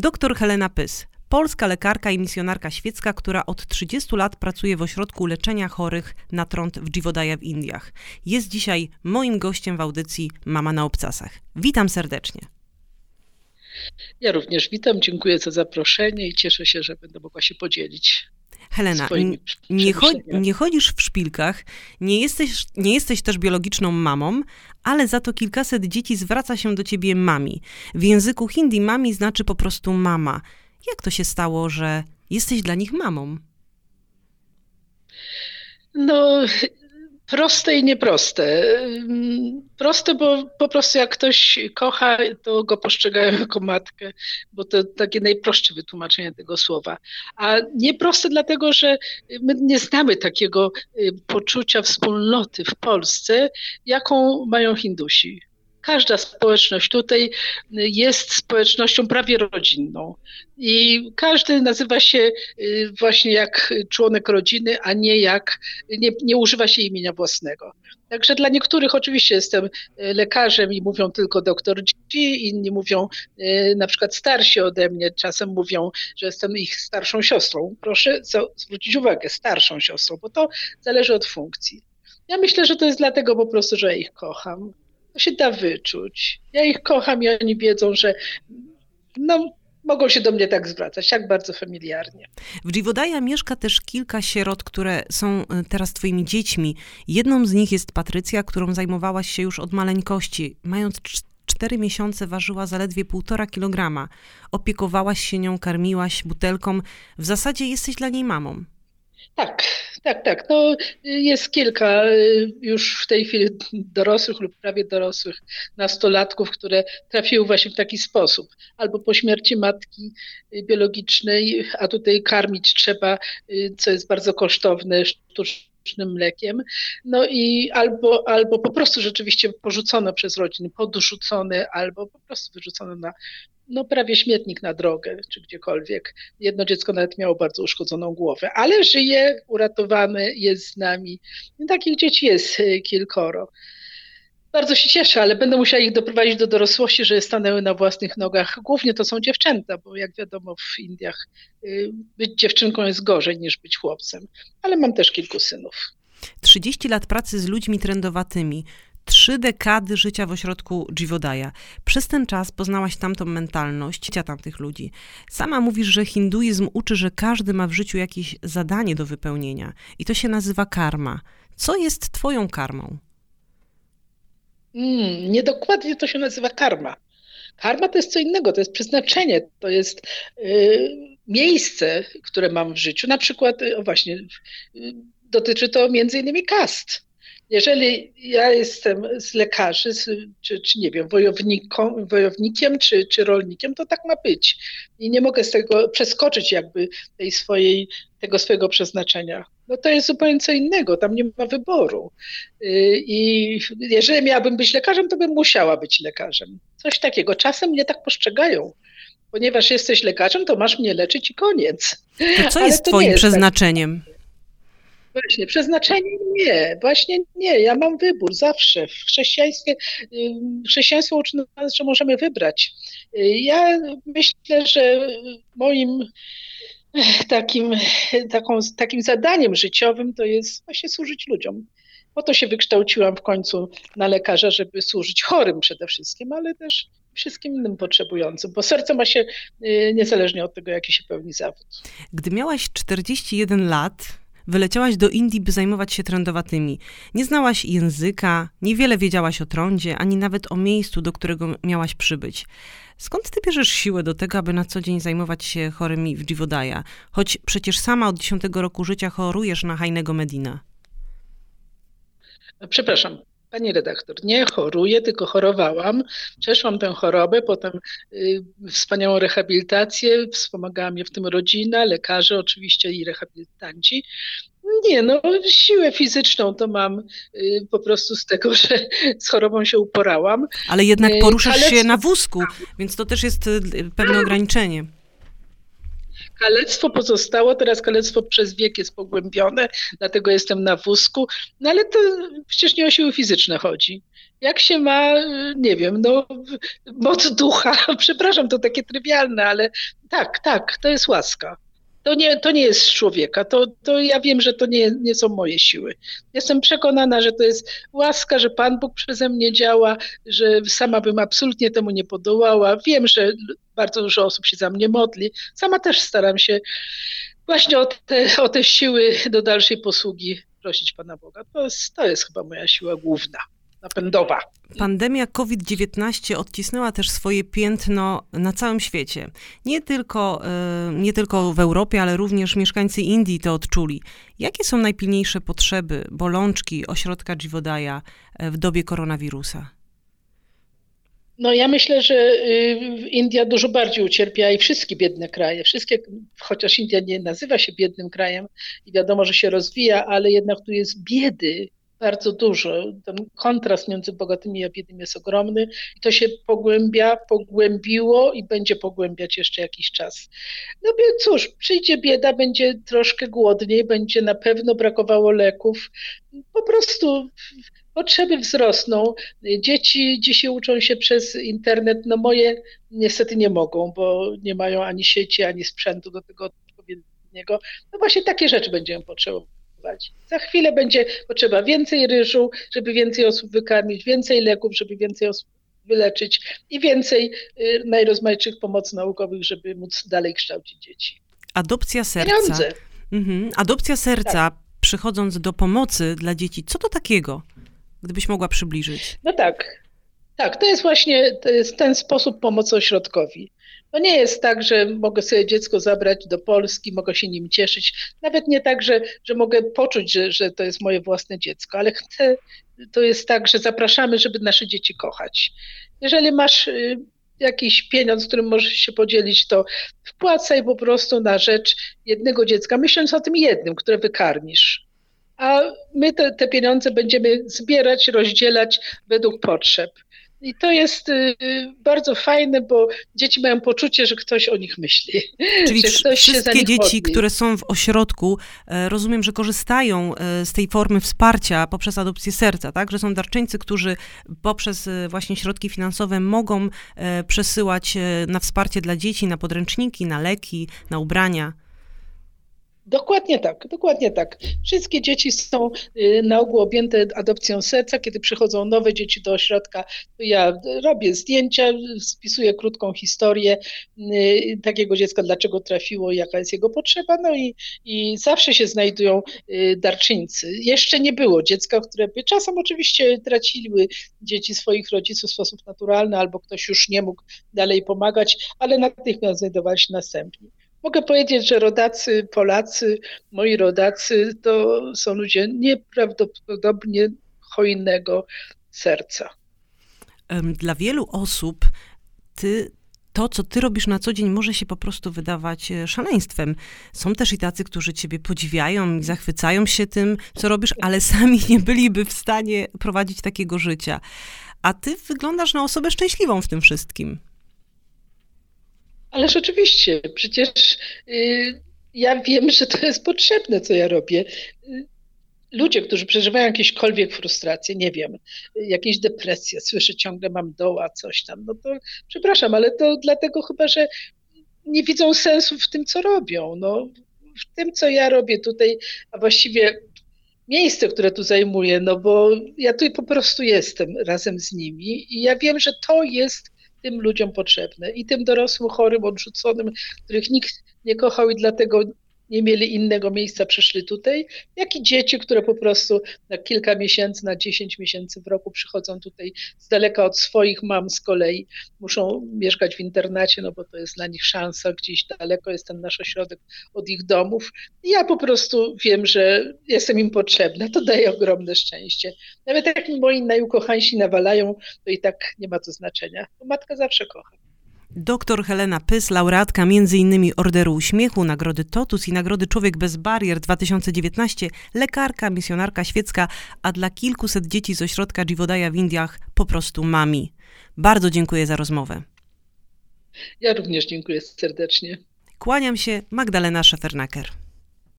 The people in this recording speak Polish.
Dr Helena Pys, polska lekarka i misjonarka świecka, która od 30 lat pracuje w ośrodku leczenia chorych na trąd w Dziwodaja w Indiach. Jest dzisiaj moim gościem w audycji Mama na obcasach. Witam serdecznie. Ja również witam, dziękuję za zaproszenie i cieszę się, że będę mogła się podzielić. Helena, nie, nie, chodzisz w szpilkach, nie jesteś, nie jesteś też biologiczną mamą, ale za to kilkaset dzieci zwraca się do ciebie mami. W języku hindi mami znaczy po prostu mama. Jak to się stało, że jesteś dla nich mamą? No, Proste i nieproste. Proste, bo po prostu jak ktoś kocha, to go postrzegają jako matkę, bo to takie najprostsze wytłumaczenie tego słowa. A nieproste dlatego, że my nie znamy takiego y, poczucia wspólnoty w Polsce, jaką mają Hindusi każda społeczność tutaj jest społecznością prawie rodzinną. I każdy nazywa się y, właśnie jak członek rodziny, a nie jak, nie, nie używa się imienia własnego. Także dla niektórych oczywiście jestem y, lekarzem i mówią tylko doktor G, inni mówią y, na przykład starsi ode mnie, czasem mówią, że jestem ich starszą siostrą. Proszę zwrócić uwagę, starszą siostrą, bo to zależy od funkcji. Ja myślę, że to jest dlatego po prostu, że ich kocham. To się da wyczuć. Ja ich kocham i oni wiedzą, że no, mogą się do mnie tak zwracać, tak bardzo familiarnie. W Dziwodaja mieszka też kilka sierot, które są e, teraz twoimi dziećmi. Jedną z nich jest Patrycja, którą zajmowałaś się już od maleńkości. Mając cztery miesiące ważyła zaledwie półtora kilograma. Opiekowałaś się nią, karmiłaś butelką. W zasadzie jesteś dla niej mamą. Tak, tak, tak. No, jest kilka y, już w tej chwili dorosłych lub prawie dorosłych nastolatków, które trafiły właśnie w taki sposób. Albo po śmierci matki y, biologicznej, a tutaj karmić trzeba, co jest bardzo kosztowne, sztucznym mlekiem. No i albo, albo po prostu rzeczywiście porzucono przez rodziny, podrzucone, albo po prostu wyrzucono na no prawie śmietnik na drogę, czy gdziekolwiek. Jedno dziecko nawet miało bardzo uszkodzoną głowę, ale żyje, uratowany, jest z nami. Takich dzieci jest e, kilkoro. Bardzo się cieszę, ale będę musiała ich doprowadzić do dorosłości, że stanęły na własnych nogach. Głównie to są dziewczęta, bo jak wiadomo w Indiach e, być dziewczynką jest gorzej niż być chłopcem. Ale mam też kilku synów. 30 lat pracy z ludźmi trendowatymi trzy dekady życia w ośrodku Jivodaya. Przez ten czas poznałaś tamtą mentalność tamtych ludzi. Sama mówisz, że hinduizm uczy, że każdy ma w życiu jakieś zadanie do wypełnienia i to się nazywa karma. Co jest twoją karmą? Mm, niedokładnie to się nazywa karma. Karma to jest co innego, to jest przeznaczenie, to jest yy, miejsce, które mam w życiu. Na przykład, o właśnie, yy, dotyczy to między innymi kast jeżeli ja jestem z lekarzy, czy, czy nie wiem, wojownikiem, czy, czy rolnikiem, to tak ma być. I nie mogę z tego przeskoczyć jakby tej swojej, tego swojego przeznaczenia. No to jest zupełnie co innego, tam nie ma wyboru. Y, I jeżeli miałabym być lekarzem, to bym musiała być lekarzem. Coś takiego. Czasem mnie tak postrzegają. Ponieważ jesteś lekarzem, to masz mnie leczyć i koniec. To co jest to twoim jest tak. przeznaczeniem? Tak. Właśnie, przeznaczenie nie, właśnie nie. Ja mam wybór zawsze. W chrześcijaństwie, chrześcijaństwo uczy nas, że możemy wybrać. Ja myślę, że moim takim, taką, takim zadaniem życiowym to jest właśnie służyć ludziom. Po to się wykształciłam w końcu na lekarza, żeby służyć chorym przede wszystkim, ale też wszystkim innym potrzebującym, bo serce ma się y, niezależnie od tego, jaki się pełni zawód. Gdy miałaś 41 lat, Wyleciałaś do Indii, by zajmować się trędowatymi. Nie znałaś języka, niewiele wiedziałaś o trądzie, ani nawet o miejscu, do którego miałaś przybyć. Skąd ty bierzesz siłę do tego, aby na co dzień zajmować się chorymi w Dziwodaja? Choć przecież sama od 10 roku życia chorujesz na hajnego Medina. Przepraszam, Pani redaktor, nie choruję, tylko chorowałam. Przeszłam tę chorobę, potem y, wspaniałą rehabilitację, wspomagała mnie w tym rodzina, lekarze oczywiście i rehabilitanci. Nie, no siłę fizyczną to mam y, po prostu z tego, że z chorobą się uporałam. Ale jednak y, poruszasz Ale... się na wózku, więc to też jest y, pewne ograniczenie. Kalectwo pozostało, teraz kalectwo przez wiek jest pogłębione, dlatego jestem na wózku, no ale to przecież nie o siły fizyczne chodzi. Jak się ma, nie wiem, no, moc ducha, przepraszam, to takie trywialne, ale tak, tak, to jest łaska. To nie, to nie jest człowieka. To, to ja wiem, że to nie, nie są moje siły. Jestem przekonana, że to jest łaska, że Pan Bóg przeze mnie działa, że sama bym absolutnie temu nie podołała. Wiem, że bardzo dużo osób się za mnie modli. Sama też staram się właśnie o te, o te siły do dalszej posługi prosić Pana Boga. To jest, to jest chyba moja siła główna napędowa. Pandemia COVID-19 odcisnęła też swoje piętno na całym świecie. Nie tylko, e, nie tylko w Europie, ale również mieszkańcy Indii to odczuli. Jakie są najpilniejsze potrzeby, bolączki ośrodka Jivodaya e, w dobie koronawirusa? No ja myślę, że y, India dużo bardziej ucierpiała i wszystkie biedne kraje, wszystkie, chociaż India nie nazywa się biednym krajem i wiadomo, że się rozwija, ale jednak tu jest biedy bardzo dużo. Ten kontrast między bogatymi a biednymi jest ogromny i to się pogłębia, pogłębiło i będzie pogłębiać jeszcze jakiś czas. No więc cóż, przyjdzie bieda, będzie troszkę głodniej, będzie na pewno brakowało leków. Po prostu potrzeby wzrosną. Dzieci dzisiaj uczą się przez internet. No moje niestety nie mogą, bo nie mają ani sieci, ani sprzętu do tego odpowiedniego. No właśnie takie rzeczy będziemy potrzebować. Za chwilę będzie potrzeba więcej ryżu, żeby więcej osób wykarmić, więcej leków, żeby więcej osób wyleczyć i więcej y, najrozmaitszych pomocy naukowych, żeby móc dalej kształcić dzieci. Adopcja serca. Pieniądze. Mhm. Adopcja serca, tak. przychodząc do pomocy dla dzieci, co to takiego? Gdybyś mogła przybliżyć. No tak. Tak, to jest właśnie to jest ten sposób pomocy ośrodkowi. To nie jest tak, że mogę sobie dziecko zabrać do Polski, mogę się nim cieszyć. Nawet nie tak, że, że mogę poczuć, że, że to jest moje własne dziecko, ale chcę, to jest tak, że zapraszamy, żeby nasze dzieci kochać. Jeżeli masz y, jakiś pieniądz, którym możesz się podzielić, to wpłacaj po prostu na rzecz jednego dziecka, myśląc o tym jednym, które wykarmisz. A my te, te pieniądze będziemy zbierać, rozdzielać według potrzeb. I to jest y, bardzo fajne, bo dzieci mają poczucie, że ktoś o nich myśli. Czyli wszystkie dzieci, które są w ośrodku, e, rozumiem, że korzystają e, z tej formy wsparcia poprzez adopcję serca, tak? Że są darczyńcy, którzy poprzez e, właśnie środki finansowe mogą przesyłać na wsparcie dla dzieci, na podręczniki, na leki, na ubrania. Dokładnie tak, dokładnie tak. Wszystkie dzieci są y, na ogół objęte adopcją serca. Kiedy przychodzą nowe dzieci do ośrodka, to ja robię zdjęcia, spisuję krótką historię y, takiego dziecka, dlaczego trafiło, jaka jest jego potrzeba, no i, i zawsze się znajdują y, darczyńcy. Jeszcze nie było dziecka, które by czasem oczywiście traciły dzieci swoich rodziców w sposób naturalny, albo ktoś już nie mógł dalej pomagać, ale natychmiast znajdowali się następni. Mogę powiedzieć, że rodacy Polacy, moi rodacy, to są ludzie nieprawdopodobnie hojnego serca. Dla wielu osób ty to, co ty robisz na co dzień, może się po prostu wydawać e, szaleństwem. Są też i tacy, którzy ciebie podziwiają i zachwycają się tym, co robisz, ale sami nie byliby w stanie prowadzić takiego życia. A ty wyglądasz na osobę szczęśliwą w tym wszystkim. Ale rzeczywiście, przecież y, ja wiem, że to jest potrzebne, co ja robię. Y, ludzie, którzy przeżywają jakiekolwiek frustracje, nie wiem, jakieś depresje, słyszę ciągle mam doła, coś tam, no to przepraszam, ale to dlatego chyba, że nie widzą sensu w tym, co robią. No, w tym, co ja robię tutaj, a właściwie miejsce, które tu zajmuję, no bo ja tu po prostu jestem razem z nimi i ja wiem, że to jest tym ludziom potrzebne i tym dorosłym, chorym, odrzuconym, których nikt nie kochał i dlatego nie mieli innego miejsca, przyszli tutaj, jak i dzieci, które po prostu na kilka miesięcy, na 10 miesięcy w roku przychodzą tutaj z daleka od swoich mam z kolei, muszą mieszkać w internacie, no bo to jest dla nich szansa, gdzieś daleko jest ten nasz ośrodek od ich domów. I ja po prostu wiem, że jestem im potrzebna, to daje ogromne szczęście. Nawet jak mi moi najukochańsi nawalają, to i tak nie ma to znaczenia, bo matka zawsze kocha. Doktor Helena Pys, laureatka m.in. Orderu Uśmiechu, Nagrody Totus i Nagrody Człowiek bez Barier 2019, lekarka, misjonarka świecka, a dla kilkuset dzieci z ośrodka Jivodaya w Indiach po prostu mami. Bardzo dziękuję za rozmowę. Ja również dziękuję serdecznie. Kłaniam się, Magdalena Szefernaker.